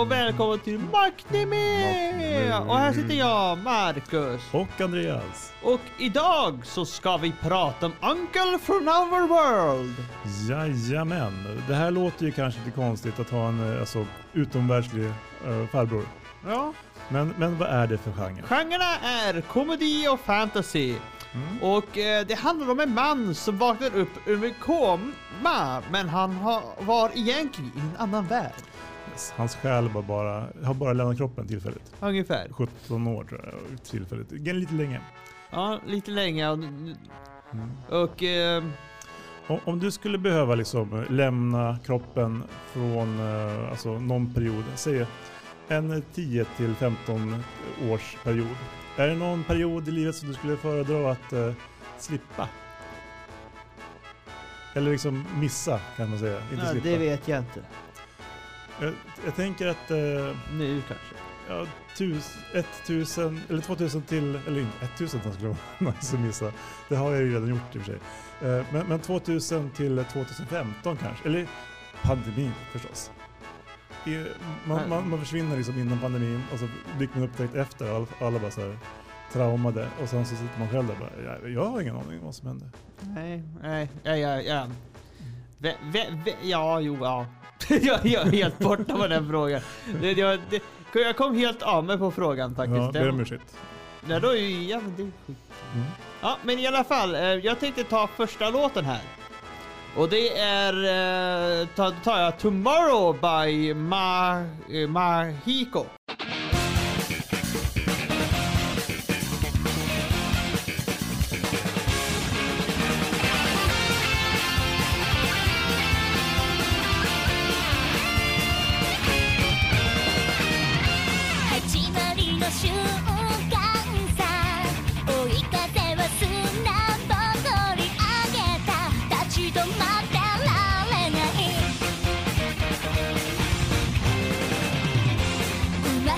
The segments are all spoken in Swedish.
Och välkommen till Macknime! Och här sitter jag, Marcus. Och Andreas. Och idag så ska vi prata om Uncle from our world. Jajamän. Det här låter ju kanske lite konstigt att ha en eh, alltså, utomvärldslig uh, farbror. Ja. Men, men vad är det för genre? Genrerna är komedi och fantasy. Mm. Och eh, det handlar om en man som vaknar upp ur en koma, men han har, var egentligen i en annan värld. Yes, Hans själ var bara, har bara lämnat kroppen tillfälligt. Ungefär. 17 år tror jag tillfälligt. Lite länge. Ja, lite länge. Och, Mm. och eh, Om, du skulle behöva liksom lämna kroppen från eh, alltså någon period, säg en 10 till 15 års period. Är det någon period i livet som du skulle föredra att eh, slippa? Eller liksom missa kan man säga, inte ja, slippa. det vet jag inte. Jag, jag tänker att eh, Nu kanske. ja, tus, 1000 eller 2000 till, eller inte 1000 skulle vara nice att missa. Det har jag ju redan gjort i och för sig. Eh, men, men 2000 till 2015 kanske, eller pandemin förstås. I, man, man, man försvinner liksom innan pandemin och så blir man upptäckt efter alla, alla bara så här traumade och sen så sitter man själv där och bara, jag, jag har ingen aning om vad som hände. Nej, nej, ja, ja, ja. Ve, ve, ve, ja, jo, ja. jag, jag är helt borta på den frågan. Det, jag, det, jag kom helt av mig på frågan faktiskt. Ja, ber om ursäkt. Nej, då är ju, är skit. Mm. Ja, men i alla fall, eh, jag tänkte ta första låten här. Och det är, eh, tar, tar jag Tomorrow by Ma, eh, Mahiko.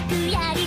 くやり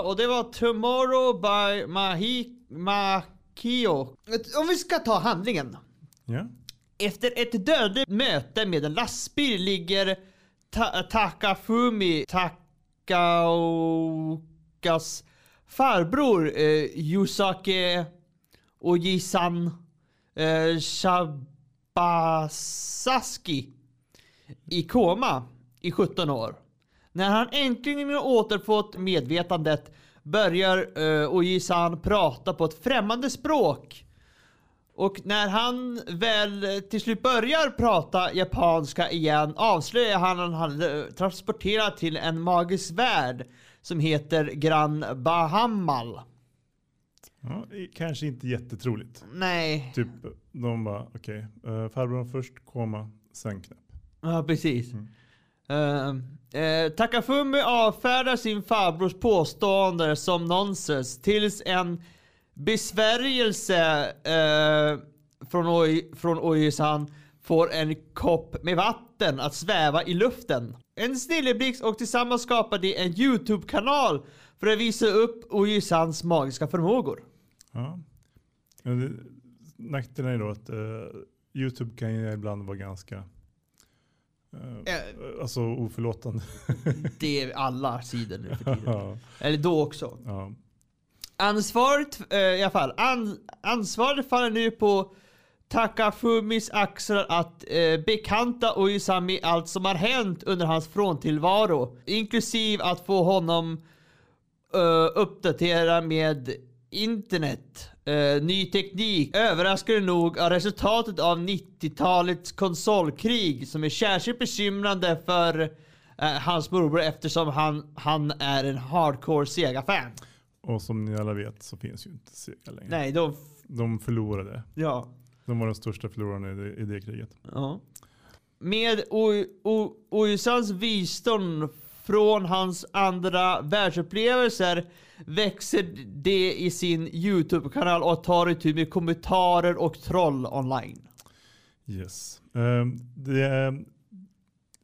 ja, och det var Tomorrow by Mahi Makio. Om vi ska ta handlingen. Ja. Efter ett dödligt möte med en lastbil ligger Ta- Takafumi Takaokas farbror eh, Yusake Ojisan eh, Shabasaski i koma i 17 år. När han äntligen återfått medvetandet börjar uh, Ojisan prata på ett främmande språk. Och när han väl till slut börjar prata japanska igen avslöjar han att han är transporterad till en magisk värld som heter Gran Bahamal. ja. Kanske inte jättetroligt. Nej, Typ, de bara okej, eh, farbrorn först, koma, sen knäpp. ja precis. Eh, eh, Takafumi avfärdar sin farbrors påstående som nonsens tills en besvärjelse eh, från, Oi, från Ojisan får en kopp med vatten att sväva i luften. En snilleblixt och tillsammans skapar de en YouTube-kanal för att visa upp Ojisans magiska förmågor. Ja. Nackdelen är då att eh, YouTube kan ju ibland vara ganska eh, Eh. alltså oförlåtande. Det är alla sidor nu för tiden. Eller då också. Ja. Ansvaret, eh, i alla fall, an, ansvaret faller nu på Takafumis axlar att eh, bekanta Oisan med allt som har hänt under hans fråntillvaro. Inklusive att få honom eh, uppdatera med internet, eh, ny teknik. Överraskande nog är resultatet av 90-talets konsolkrig som är särskilt bekymrande för eh, hans morbror eftersom han, han är en hardcore Sega-fan. Och som ni alla vet så finns ju inte Sega längre. Nej, då... De förlorade. Ja. De var de största förlorarna i det, i det kriget. ja. Med O- O- Oisans visdom från hans andra världsupplevelser växer det i sin YouTube-kanal och tar itu med kommentarer och troll online. Yes. Eh, det,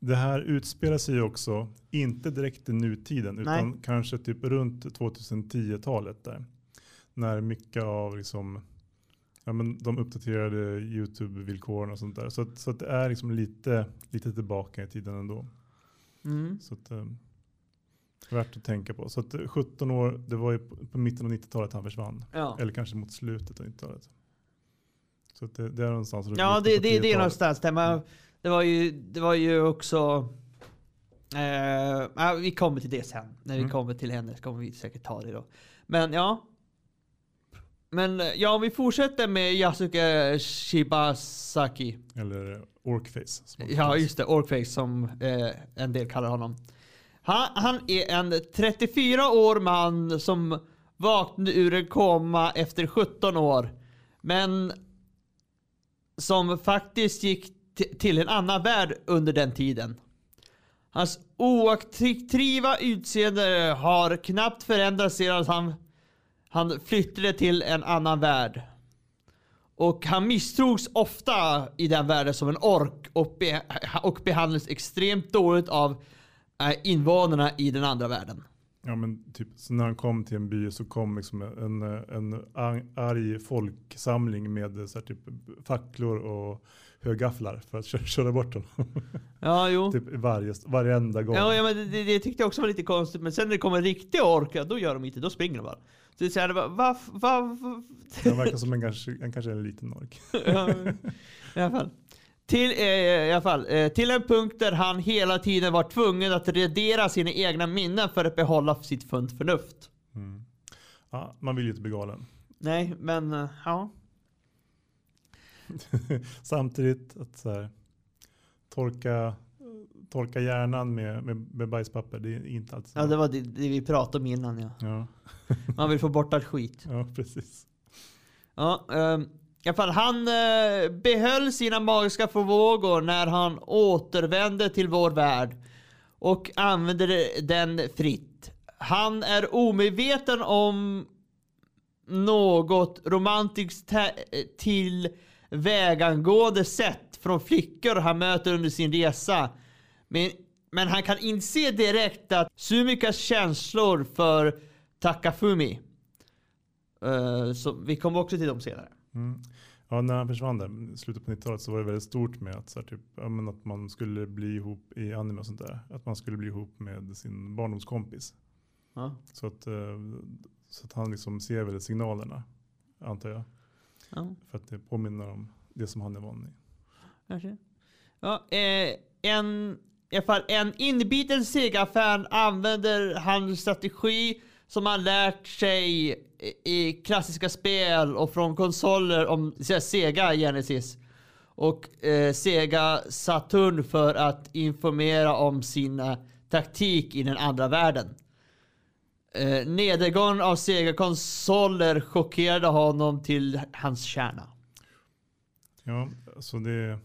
det här utspelar sig också inte direkt i nutiden utan Nej. kanske typ runt 2010-talet där. När mycket av liksom, ja, men de uppdaterade YouTube-villkoren och sånt där. Så, att, så att det är liksom lite, lite tillbaka i tiden ändå. Mm. Så att, eh, värt att tänka på. Så att eh, 17 år, det var ju på, på mitten av 90-talet han försvann. Ja, Eller kanske mot slutet av 90-talet. Så det, det är någonstans runt ja det, det, det är 10-talet. någonstans där. Men det, var ju, det var ju också... Eh, vi kommer till det sen. När vi Mm. kommer till henne så kommer vi säkert ta det då. Men ja. Men ja, om vi fortsätter med Yasuke Shibasaki. Eller Orkface. Ja, just det. Orkface som eh, en del kallar honom. Han, han är en 34 år man som vaknade ur en koma efter 17 år. Men som faktiskt gick till en annan värld under den tiden. Hans oattraktiva utseende har knappt förändrats sedan han, han flyttade till en annan värld. Och han misstrogs ofta i den världen som en ork och, be, och behandlades extremt dåligt av eh, invånarna i den andra världen. Ja men typ så när han kom till en by så kom liksom en, en arg folksamling med så här typ facklor och högafflar för att köra, köra bort honom. Ja, jo. typ varje, varenda gång. Ja, ja men det, det tyckte jag också var lite konstigt. Men sen när det kommer riktig ork, ja, då gör de inte, då springer de bara. Så det är så här, va, va, va, Han verkar som en kanske, en kanske en liten ork. ja, I alla fall. Till, eh, i alla fall, eh, till en punkt där han hela tiden var tvungen att radera sina egna minnen för att behålla sitt fund förnuft. Mm. Ja, man vill ju inte bli galen. Nej, men eh, ja. Samtidigt att så här, torka, torka hjärnan med, med, med bajspapper, det är inte alltid så Ja, det var det, det vi pratade om innan ja. Ja, Man vill få bort allt skit. ja, precis. Ja, ehm, i alla fall, han eh, behöll sina magiska förmågor när han återvände till vår värld och använde den fritt. Han är omedveten om något romantiskt till vägangående sätt från flickor han möter under sin resa. Men, men han kan inse direkt att Sumikas känslor för Takafumi Eh, så vi kommer också till dem senare. Mm. Ja, när han försvann där i slutet på 90-talet så var det väldigt stort med att, så här, typ, men att man skulle bli ihop i anime och sånt där. Att man skulle bli ihop med sin barndomskompis. Ja. Så att, eh, så att han liksom ser väl signalerna, antar jag. Ja, För att det påminner om det som han är van vid. kanske. Ja, eh, en, i alla fall, en inbiten Sega-fan använder hans strategi som han lärt sig i- klassiska spel och från konsoler om Sega Genesis och eh, Sega Saturn för att informera om sin eh, taktik i den andra världen. Eh, nedgången av Sega-konsoler chockerade honom till hans kärna. Ja, så det,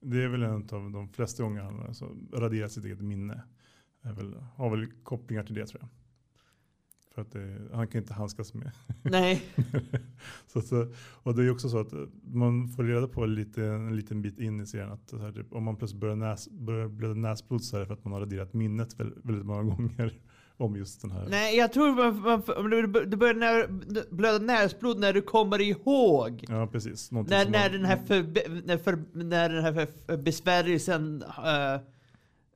det är väl en av de flesta gånger han alltså raderat sitt eget minne. Väl, har väl kopplingar till det tror jag. För att det, han kan inte handskas med. Nej. så, så, och det är också så att man får reda på lite, en liten bit in i serien att här, typ, om man plötsligt börjar, näs, börjar blöda näsblod så är det för att man har raderat minnet väldigt, väldigt många gånger om just den här. Nej, jag tror man, man, du du börjar när, blöda näsblod när du kommer ihåg. Ja, precis. Någonting När, när, man- den här för, när, för, när den här för, besvärjelsen, eh,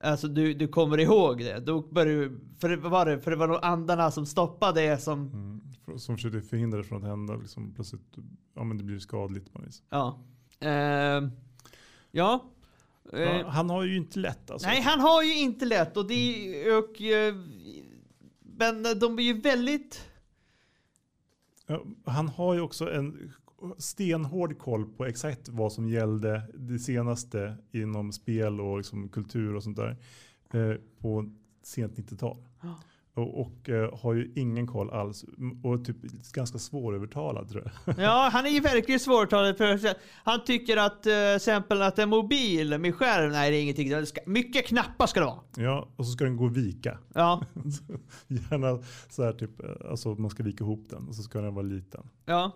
alltså du, du kommer ihåg det. Då börjar du, för det var det, för det var nog andarna som stoppade det som, Mm, för- som försöker förhindra det från att hända. Liksom, plötsligt, ja men det blir skadligt på något vis. ja. Ehm, ja. Eh, Ja, han har ju inte lätt alltså. Nej, han har ju inte lätt och det, och, men de är ju väldigt, Han har ju också en stenhård koll på exakt vad som gällde det senaste inom spel och liksom kultur och sånt där eh, på sent 90-tal. Ja. Och, och eh, har ju ingen koll alls och typ ganska svårövertalad tror jag. Ja, han är ju verkligen svårtalad. För han tycker att eh, exempel att en mobil med skärm, nej det är ingenting. Det ska, mycket knappar ska det vara. Ja, och så ska den gå och vika. Ja, Gärna så här typ, eh, alltså man ska vika ihop den och så ska den vara liten. ja.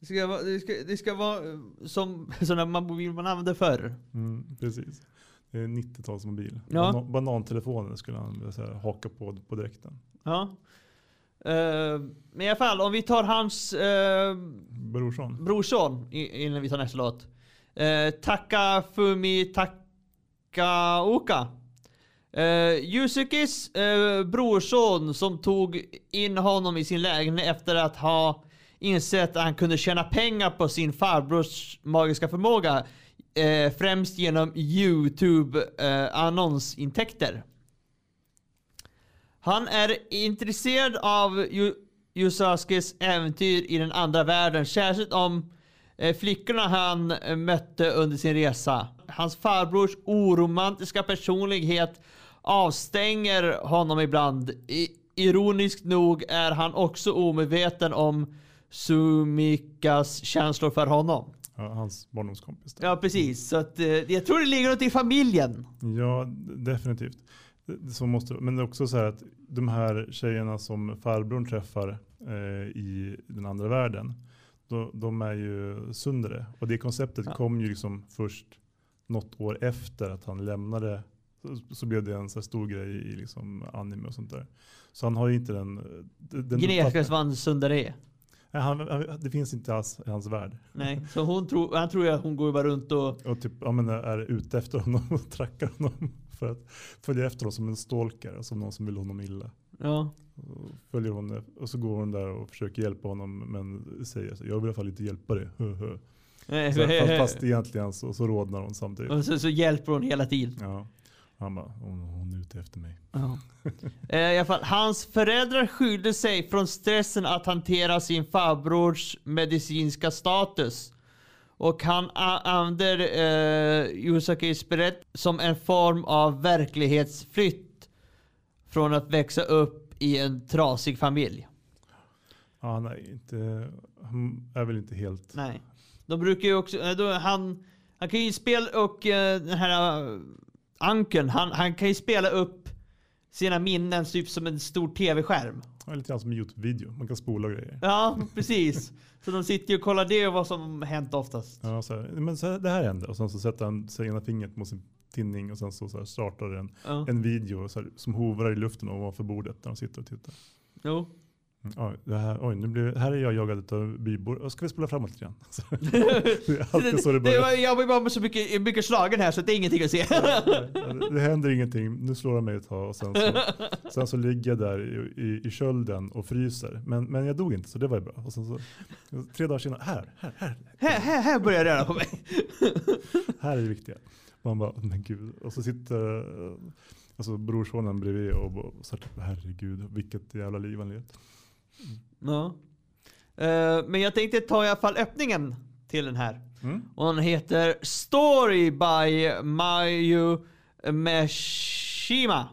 Det ska vara, det ska, det ska vara eh, som sådana mobil man använde förr. Mm, precis. Det är en 90-talsmobil. Ja. Banan, banantelefonen skulle han säga, haka på på dräkten. Ja. Eh, men i alla fall, om vi tar hans eh, Brorson. brorson innan vi tar nästa låt. Uh, Takafumi Takaoka. Uh, Yusukis eh, brorson som tog in honom i sin lägenhet efter att ha insett att han kunde tjäna pengar på sin farbrors magiska förmåga eh, främst genom YouTube eh, annonsintäkter. Han är intresserad av Yu- äventyr i den andra världen, särskilt om eh, flickorna han eh, mötte under sin resa. Hans farbrors oromantiska personlighet avstänger honom ibland. I, ironiskt nog är han också omedveten om Sumikas känslor för honom. Hans barndomskompis. där. Ja, precis. Så att, eh, jag tror det ligger något i familjen. Ja, definitivt. Så måste, men det är också så här att de här tjejerna som farbrorn träffar eh, i den andra världen, då, de är ju sundare. Och det konceptet Ja. kom ju liksom först något år efter att han lämnade. Så, så blev det en så stor grej i liksom anime och sånt där. Så han har ju inte den... den Gnekes uppfattningen- vad sundare är. Han, han- det finns inte alls i hans värld. Nej, så hon tror, han tror ju att hon går bara runt och... Och typ, ja, men är ute efter honom och trackar honom för att följa efter honom som en stalker, som någon som vill honom illa. Ja. Och, följer hon, och så går hon där och försöker hjälpa honom men säger så, jag vill i alla fall inte hjälpa dig. hö, hö." Så, fast, fast egentligen så, så rodnar hon samtidigt. och så, så hjälper hon hela tiden. Ja. Han bara, hon, hon är ute efter mig. Ja. Eh, I alla fall, hans föräldrar skylde sig från stressen att hantera sin farbrors medicinska status. Och han använder eh, Yusakis berätt som en form av verklighetsflytt från att växa upp i en trasig familj. Ja, nej, inte, han är väl inte helt... Nej. De brukar ju också, eh, då, han, han kan ju spela och eh, den här Anken, han, han kan ju spela upp sina minnen typ som en stor tv-skärm. Lite grann som en YouTube-video. Man kan spola grejer. Ja, precis. Så de sitter ju och kollar det och vad som hänt oftast. Ja, så här, men så här, det här hände och sen så sätter han sig ena fingret mot sin tinning och sen så, så här startar den Ja. en video så som hovrar i luften ovanför bordet när de sitter och tittar. Jo. Mm, Oj, det här, oj nu blir, här är jag jagad av bybor. Ska vi spola framåt lite grann? Det alltid så det börjar. jag var bara så mycket, mycket slagen här så det är ingenting att se. Det, händer ingenting. Nu slår han mig ett tag och sen så, sen så ligger jag där i, i, i kölden och fryser. Men, men jag dog inte så det var ju bra. Och så, tre dagar senare, här, här, här, här, här, här börjar det röra på mig. här är det viktiga. Man bara, men gud. Och så sitter eh, alltså, brorsonen bredvid och, och så här, herregud, vilket jävla liv han levt. Ja. Eh, men jag tänkte ta i alla fall öppningen till den här. Mm. Och den heter Story by Mayu Meshima.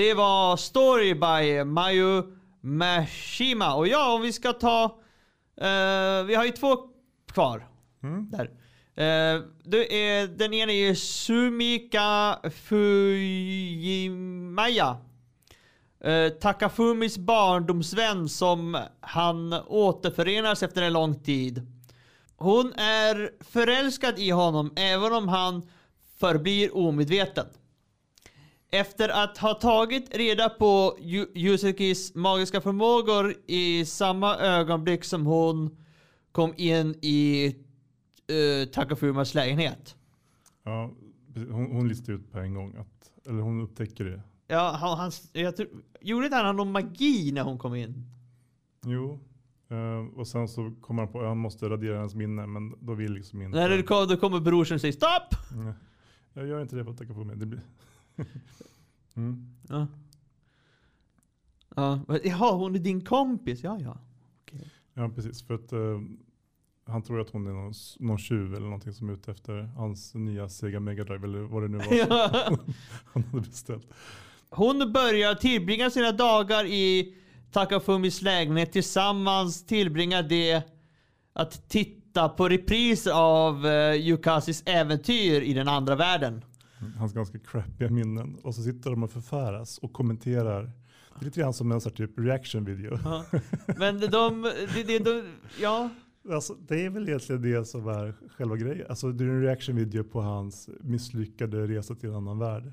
Det var Story by Mayu Mashima. Och ja, om vi ska ta... eh, vi har ju två kvar. Mm. Där. Eh, det är, den ena är Sumika Fujimaya. Uh, Takafumis barndomsvän som han återförenas efter en lång tid. Hon är förälskad i honom även om han förblir omedveten. Efter att ha tagit reda på Yu- Yusukis magiska förmågor i samma ögonblick som hon kom in i uh, Takafumas lägenhet. Ja, hon, hon listar ut på en gång att, eller hon upptäcker det. Ja, han, han, jag tror, gjorde inte han någon magi när hon kom in? Jo, eh, och sen så kommer han på att han måste radera hennes minne, men då vill liksom inte. Kom, då kommer brorsan och säger stopp! Nej. Jag gör inte det för att tacka på mig. Det blir... mm. Ja. Ja, jaha, hon är din kompis? Ja, ja. Ja, precis. För att eh, han tror att hon är någon, någon tjuv eller någonting som är ute efter hans nya Sega Mega Drive eller vad det nu var Ja. han hade beställt. Hon börjar tillbringa sina dagar i Takafumis lägenhet tillsammans tillbringa det att titta på repriser av uh, Yukasis äventyr i den andra världen. Hans ganska crappiga minnen. Och så sitter de och förfäras och kommenterar. Det är lite grann som en sån typ reaction video. Ja. Men de, de, de, de, ja, Alltså, det är väl egentligen det som är själva grejen. Alltså, det är en reaction video på hans misslyckade resa till en annan värld.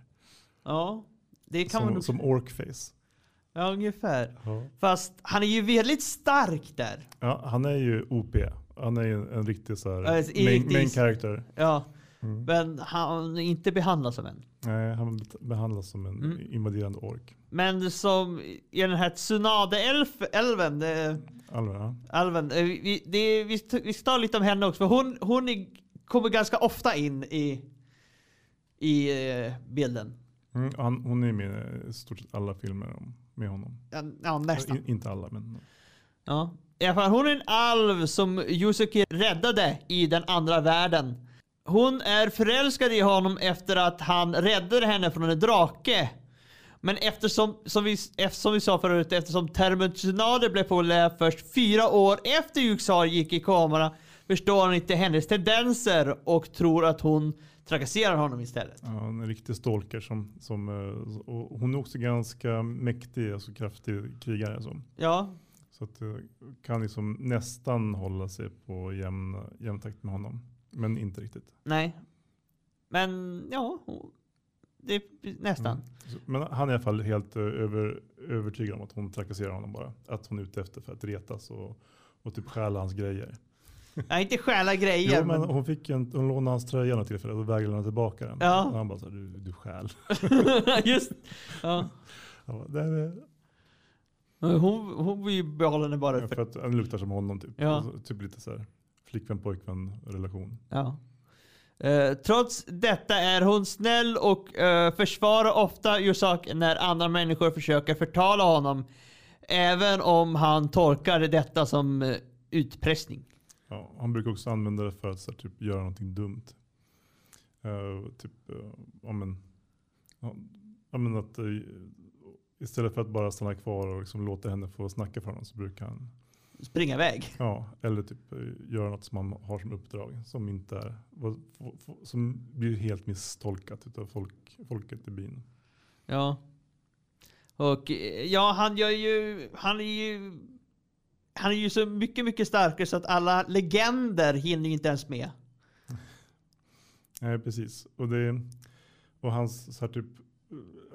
ja, det kan man Som, nog som orkface. Ja, ungefär. Ja. Fast han är ju väldigt stark där. Ja, han är ju OP. Han är ju en riktig så här alltså, main, main character. Ja, Mm. men han är inte behandlad som en. Nej, han behandlas som en Mm. invaderande ork. Men som i den här Tsunade-älven, Allra. älven, eh, vi, det, vi, vi ska ta lite om henne också. För hon, hon är, kommer ganska ofta in i, i eh, bilden. Mm, han, hon är med i stort sett alla filmer om, med honom. Ja, Ja, nästan. In, inte alla, men Ja. I alla fall, hon är en alv som Yusuke räddade i den andra världen. Hon är förälskad i honom efter att han räddade henne från en drake. Men eftersom, som vi, eftersom vi sa förut, eftersom termen tsunade blev populär först fyra år efter Yuxar gick i kamera förstår han inte hennes tendenser och tror att hon trakasserar honom istället. ja, en riktig stalker. Som, som, eh, och hon är också ganska mäktig, alltså kraftig krigare. Så, Ja, så att eh, kan liksom nästan hålla sig på jämn, jämn takt med honom. Men inte riktigt. nej. Men ja, det nästan. Mm. Men han är i alla fall helt eh, över, övertygad om att hon trakasserar honom bara. Att hon är ute efter för att retas och, och typ stjäla hans grejer. Nej, inte stjäla grejer. Jo, men hon, fick en, hon lånade hans tröja något tillfälle och vägrade lämna tillbaka den. Ja. Och han bara så här, du, du stjäl. Just ja. Bara, "Det är, Hon, hon vill ju behålla henne bara för för... att han luktar som honom typ. Ja. Och så, typ lite så här flickvän pojkvän relation. Ja. Eh, trots detta är hon snäll och eh, försvarar ofta Yusak när andra människor försöker förtala honom. Även om han tolkar detta som eh, utpressning. Ja, han brukar också använda det för att så här, typ, göra någonting dumt. Eh, typ, uh, ja, men, ja, ja, men att, eh, istället för att bara stanna kvar och liksom låta henne få snacka för honom så brukar han Springa iväg. Ja, eller typ eh, göra något som man har som uppdrag som inte är, som blir helt misstolkat av folk, folket i byn. Ja. Och eh, ja, han gör ju... Han är ju... Han är ju så mycket, mycket starkare så att alla legender hinner ju inte ens med. Nej, precis. Och, det, och hans så här typ,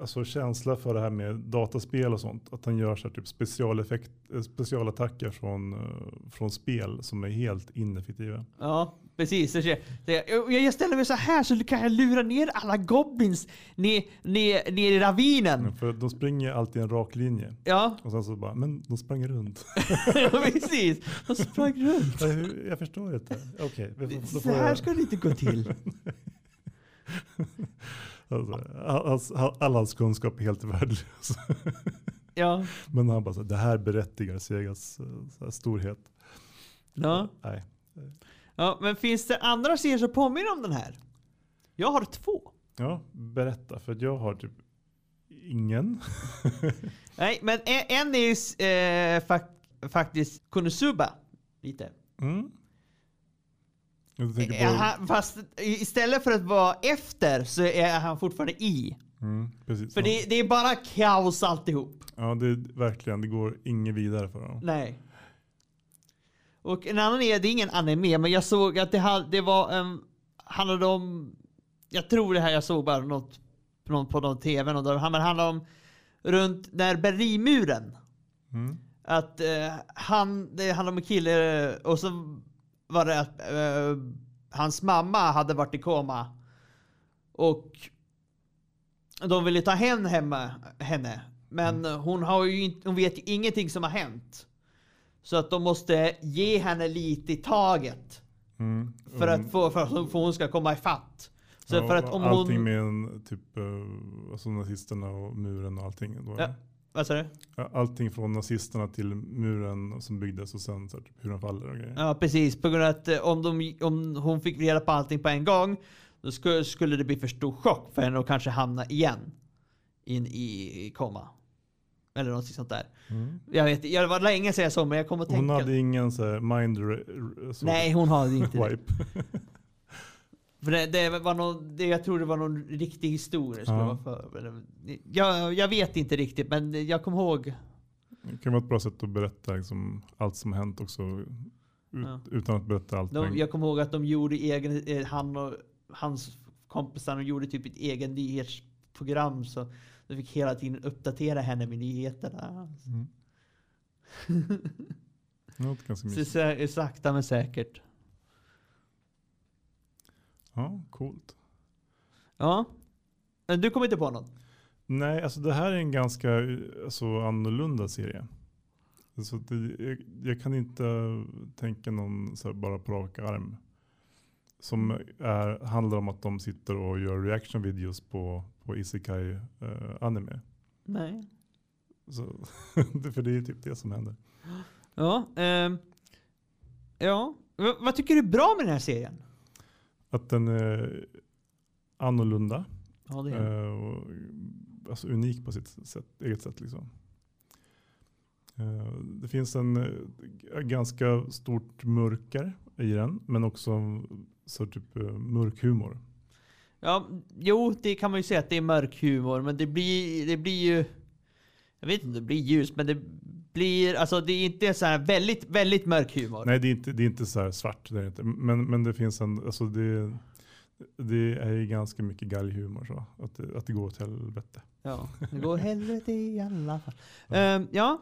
alltså känsla för det här med dataspel och sånt. Att han gör så här typ specialeffekt, eh, specialattacker från, eh, från spel som är helt ineffektiva. Ja, precis. Jag ställer mig så här så kan jag lura ner alla goblins ner, ner, ner i ravinen. För de springer alltid en rak linje. Ja, Och sen så bara, men de sprang runt. ja precis. De sprang runt. Jag, förstår inte. Okej, då Så här ska det inte gå till. Alltså, all, hans- all hans kunskap är helt värdelös. Ja. Men han bara så det här berättigar Segas eh, här, storhet. Ja. Nej. ja. Men finns det andra serier som påminner om den här? Jag har två. Ja, berätta. För jag har typ ingen. Nej, men en, en är eh, fak, faktiskt Konosuba. Lite. Mm. På, han, fast istället för att vara efter så är han fortfarande i. mm, precis. För det, det är bara kaos alltihop. ja, det är verkligen, det går inget vidare för honom. Nej. Och en annan är, det är ingen anime, men jag såg att det, hade, det var, um, handlade om, jag tror det här jag såg bara något, på någon, på någon tv, och det handlade om runt när Berlinmuren. Mm. Att eh, han, det handlade om en kille och så var det att eh, hans mamma hade varit i koma. Och de ville ta hem hemma, henne. Men hon, har ju inte, hon vet ju ingenting som har hänt. Så att de måste ge henne lite i taget. Mm. För Mm. att, få, för att hon ska komma ifatt. Så Ja, för att om allting hon... med en, typ, eh, alltså nazisterna och muren och allting. Då, Ja. Vad sa du? Allting från nazisterna till muren som byggdes och sen så här, typ, hur den faller och grejer. Ja precis, på grund av att eh, om, de, om hon fick reda på allting på en gång då skulle, skulle det bli för stor chock för henne att kanske hamna igen in i, i koma. Eller något sånt där. Mm. Jag vet jag var länge sedan jag såg men jag kommer att Hon tänka. hade ingen så här, mind så, Nej hon hade inte det. För det, det var någon, det, jag tror det var någon riktig historia. Skulle Ja. vara för, eller- jag, jag vet inte riktigt men jag kommer ihåg. Det kan vara ett bra sätt att berätta liksom, allt som har hänt också. Ut, Ja. Utan att berätta allt. De, jag kommer ihåg att de gjorde egen, eh, han och hans kompisar de gjorde typ ett egen nyhetsprogram så de fick hela tiden uppdatera henne med nyheterna. Mm. Låter ganska mysigt. så- sakta men säkert. Ja, coolt. Ja. Men Du kommer inte på något? Nej, alltså det här är en ganska eh, alltså, annorlunda serie. Så det, jag, jag kan inte tänka någon så här, bara på rak arm. Som är, handlar om att de sitter och gör reaction videos på, på Isekai eh, anime. Nej. Så, det- för det är typ det som händer. Ja. ehm. ja. V- vad tycker du är bra med den här serien? Att den är annorlunda. Ja, det är. Eh, och, alltså unik på sitt sätt, eget sätt. Liksom. Eh, det finns en eh, ganska stort mörker i den, men också så typ mörk humor. Ja, jo, det kan man ju säga att det är mörk humor, men det blir, det blir ju... Jag vet inte om det blir ljus, men det blir... Alltså det är inte så här väldigt, väldigt mörk humor. Nej, det är inte, det är inte så här svart, det är inte. Men, men det finns en, alltså det, det är ju ganska mycket galghumor så. Att det, att det går åt helvete. Ja, det går helvete i alla fall. Ehm, ja.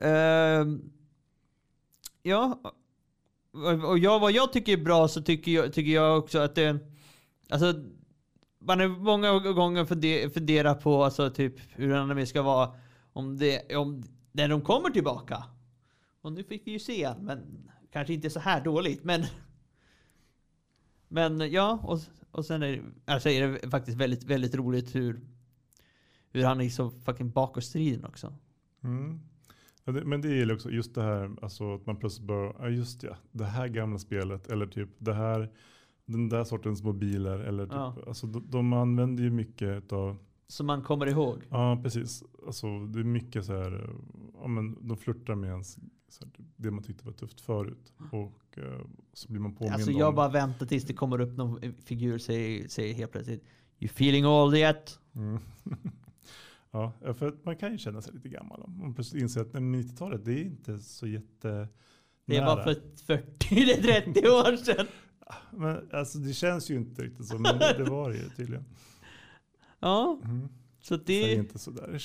Ehm, ja. Och- jag, vad jag tycker är bra så tycker jag, tycker jag också att det... Alltså, man är många gånger funder, funderar på alltså, typ, hur en anime ska vara om det, om, när de kommer tillbaka. Och nu fick vi ju se men kanske inte så här dåligt. Men, men ja, och, och sen är det, alltså är det faktiskt väldigt, väldigt roligt hur, hur han är så fucking bakåtstriden också. Mm. Ja, det, men det gäller också just det här alltså att man plötsligt bara, ja just ja, det här gamla spelet eller typ det här, den där sortens mobiler eller typ, Ja. alltså de, de använder ju mycket av, Som man kommer ihåg. ja precis, alltså det är mycket så här, ja men de flörtar med ens, här, typ, det man tyckte var tufft förut och eh, så blir man påmind Alltså om, jag bara väntar tills det kommer upp någon figur och säger, säger helt plötsligt You feeling old yet? Mm. ja, för man kan ju känna sig lite gammal om man plötsligt inser att nej, men 90-talet det är inte så jätte Det var för 40 eller 30 år sedan. Men alltså det känns ju inte riktigt så, men det var det ju tydligen. Ja, Mm. så Säg det... inte sådär.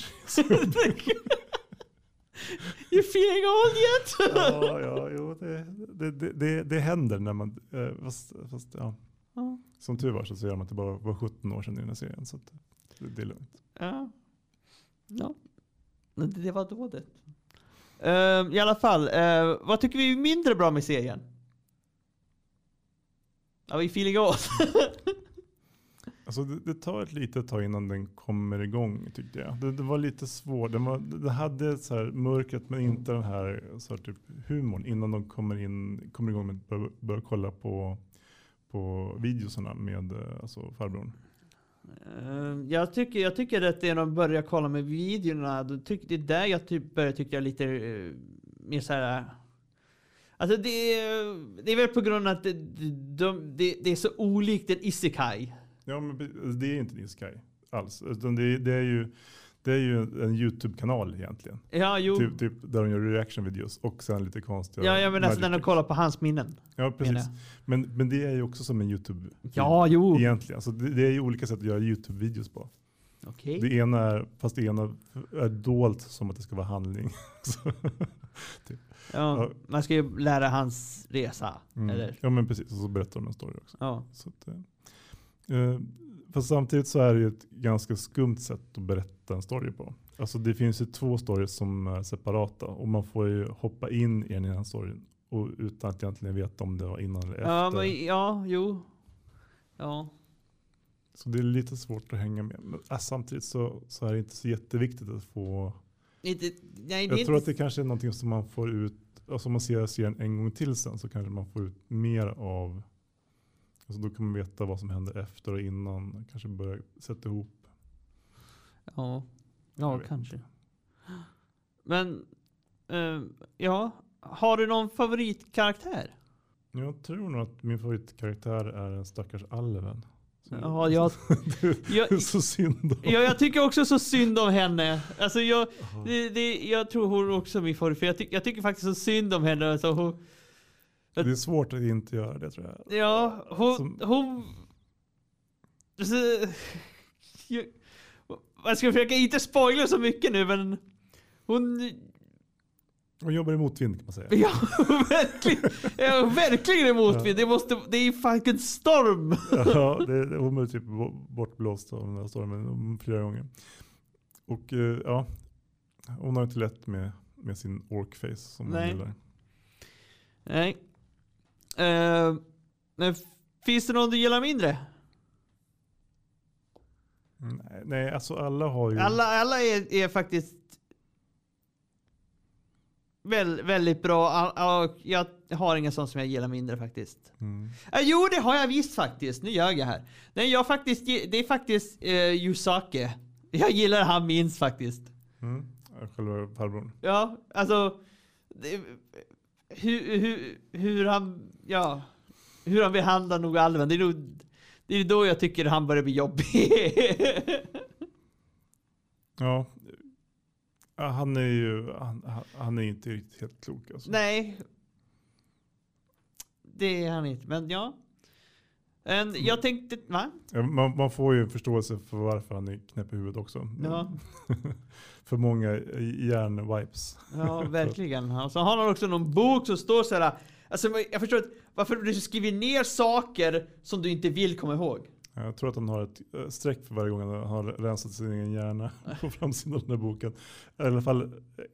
You feeling old yet? ja, ja, jo, det, det, det, det, händer när man, eh, fast, fast ja. Ja. Som tur var så ser man att det bara var 17 år sedan i den här serien. Så det, är lugnt. Ja. Ja. Det var då det. Ehm, I alla fall, eh, vad tycker vi är mindre bra med serien? Are we feeling old? Alltså det, det tar ett litet tag innan den kommer igång tyckte jag. Det, det var lite svårt. Den, var, den hade så här mörkret men inte den här, så här typ humorn innan de kommer, in, kommer igång med att börja, börja kolla på, på videosarna med eh, alltså farbrorn. Eh, jag, tycker, jag tycker att det är när de börjar kolla med videorna, då tyck, det är där jag typ börjar tycka lite uh, mer såhär... Alltså det är, det är väl på grund av att det, de, det, det är så olikt en isekai. Ja, men det är inte en isekai alls. Utan det, det är ju det är ju en YouTube-kanal egentligen. Ja. Typ, typ där de gör reaction-videos och sen lite konstiga Ja, ja men alltså när de kollar på hans minnen. Ja, precis. Men, men det är ju också som en YouTube Ja, jo. egentligen. Så det, det är ju olika sätt att göra YouTube-videos på. Okej. Det ena är, fast det ena är dolt som att det ska vara handling. Så, Ja, man ska ju lära hans resa. mm. Eller? Ja men precis, och så berättar de en story också. Ja. Så att, eh, fast samtidigt så är det ju ett ganska skumt sätt att berätta en story på. Alltså det finns ju två stories som är separata och man får ju hoppa in i den ena storyn och utan att egentligen veta om det var innan eller efter. Ja, men, ja, jo. Ja. Så det är lite svårt att hänga med. Men äh, samtidigt så, så är det inte så jätteviktigt att få Inte, nej, Jag inte, tror att det kanske är någonting som man får ut, alltså om man ser serien en gång till sen så kanske man får ut mer av, alltså då kan man veta vad som händer efter och innan, kanske börja sätta ihop. Ja, ja kanske. inte. Men, eh, ja. Har du någon favoritkaraktär? Jag tror nog att min favoritkaraktär är den stackars alven. Ja, jag, jag, så synd om. ja, jag tycker också så synd om henne. Alltså jag, det, det, jag tror hon också är min favorit. För jag, ty, jag tycker faktiskt så synd om henne. Alltså hon, Det är svårt att inte göra det tror jag. ja, hon... Som- hon jag, ska försöka inte spoila så mycket nu men... Hon... Hon jobbar i motvind kan man säga. Ja, verkligen, ja, verkligen emot mig. Det, måste, det är fucking storm. Ja, det, det, hon blev typ bortblåst av den där stormen flera gånger. Och eh, ja, hon har inte lätt med, med sin orkface som hon Nej. gillar. Nej. Eh, finns det någon du gillar mindre? Nej, nej, alltså alla har ju... Alla, alla är, är faktiskt väl, väldigt bra. Jag har ingen sån som jag gillar mindre faktiskt. Mm. Eh, jo, det har jag visst faktiskt. Nu ljög jag här. Nej, jag faktiskt, det är faktiskt uh, Yusake. Jag gillar han minst faktiskt. Mm. Själva farbrorn. Ja, alltså... Det, hur, hur, hur han... Ja. Hur han behandlar nog alven. Det är nog... Det är då jag tycker han börjar bli jobbig. Ja. Han är ju han, han- är inte riktigt helt klok. Alltså. Nej. Det är han inte, men ja. En, jag tänkte, va? Man, man får ju en förståelse för varför han är knäpp i huvudet också. Ja. för många hjärnwipes. Ja, verkligen. Och så har han också någon bok som står så här. Alltså, jag förstår inte varför du skriver ner saker som du inte vill komma ihåg. Jag tror att han har ett eh, streck för varje gång han har rensat sin egen hjärna på framsidan av den här boken. I alla fall, eh,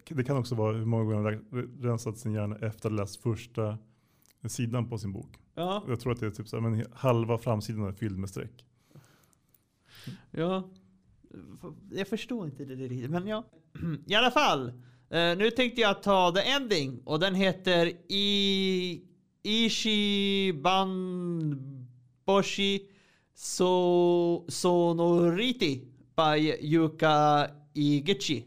det kan också vara hur många gånger han har rensat sin hjärna efter att ha läst första sidan på sin bok. Ja, Jag tror att det är typ så här, men halva framsidan är fylld med streck. ja. Eh, jag förstår inte det riktigt, men ja. I alla fall. Eh, nu tänkte jag ta the ending och den heter I... Ishiban Boshi so, Sonoriti by Yuka Igechi.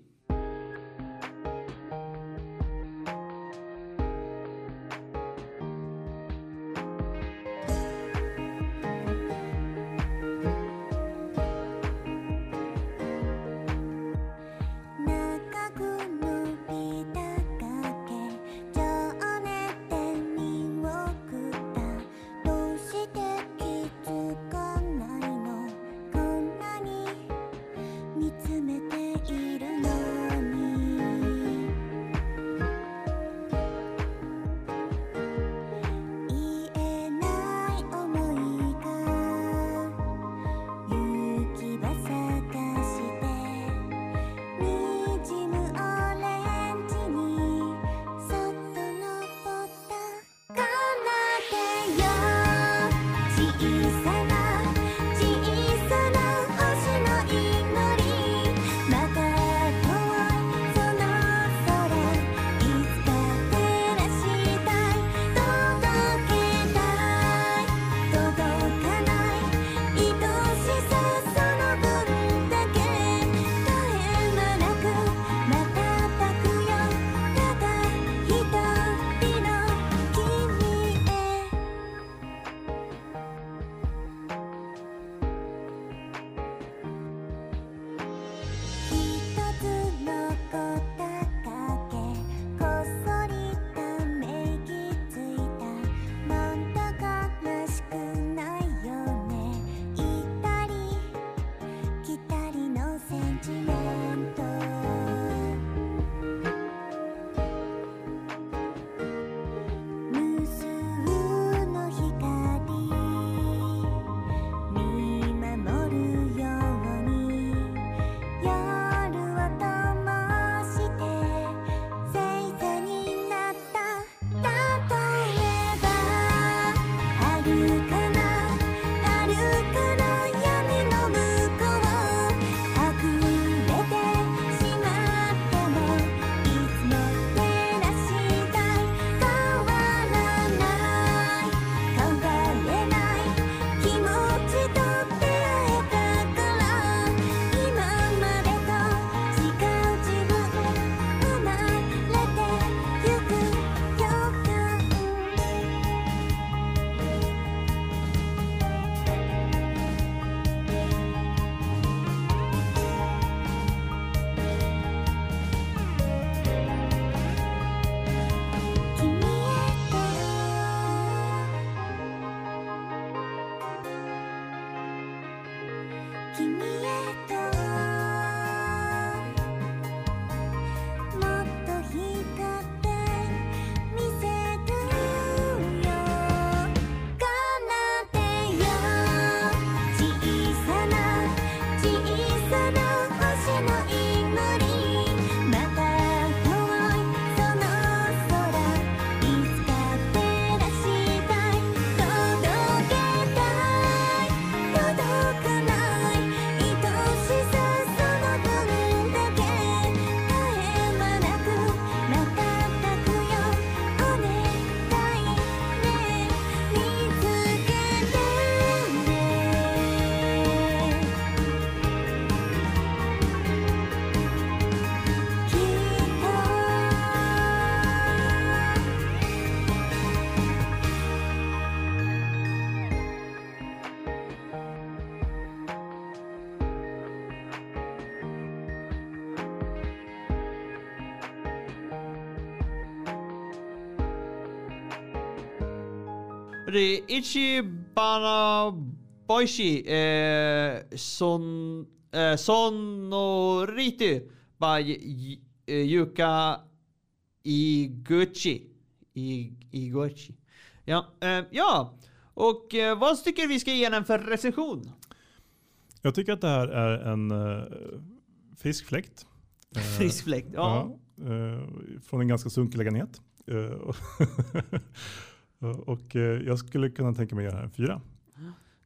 Är Ichibana Boishi eh, son, eh, Sonoritu by eh, Yuka Iguchi. I, Iguchi. Ja, eh, ja. och eh, vad tycker vi ska ge den för recension? Jag tycker att det här är en fiskfläkt. Eh, Frisk fläkt. Ja. ja, eh, från en ganska sunkig lägenhet. Eh, och eh, jag skulle kunna tänka mig att göra en fyra.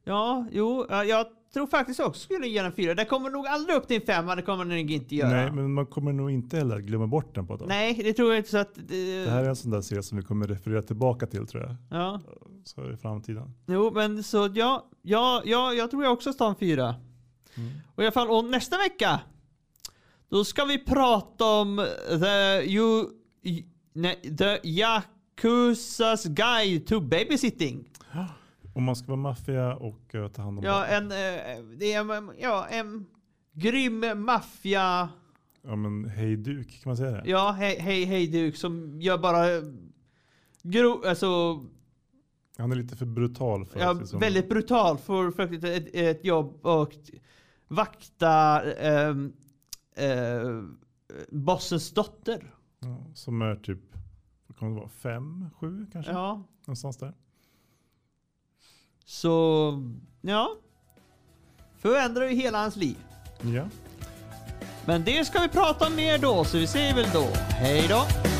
Ja, jo, eh, jag tror faktiskt också skulle ge den fyra. Den kommer nog aldrig upp till en femma, det kommer den nog inte göra. Nej, men man kommer nog inte heller glömma bort den på ett. Nej, det tror jag inte så att... eh, Det här är en sån där serie som vi kommer referera tillbaka till tror jag. Ja. Så i framtiden. Jo, men så ja, ja, ja jag tror jag också tar en fyra. Mm. Och i alla fall, och nästa vecka, då ska vi prata om the, you, nej, the Yakuzas guide to babysitting. Om man ska vara maffia och eh, ta hand om Ja, en, eh, det är en, ja, en grym maffia, Ja men hej duk, kan man säga det? ja, hej, hej, hej duk, som gör bara eh, gro, alltså, Han är lite för brutal för ja, att liksom, väldigt brutal för faktiskt ett, ett jobb och vakta ehm, eh, bossens dotter. ja, Som är typ, kan det vara, fem, sju kanske? Ja, Någonstans där. så ja. Förändrar ju hela hans liv. Ja. Men det ska vi prata om mer då, så vi säger väl då hej då.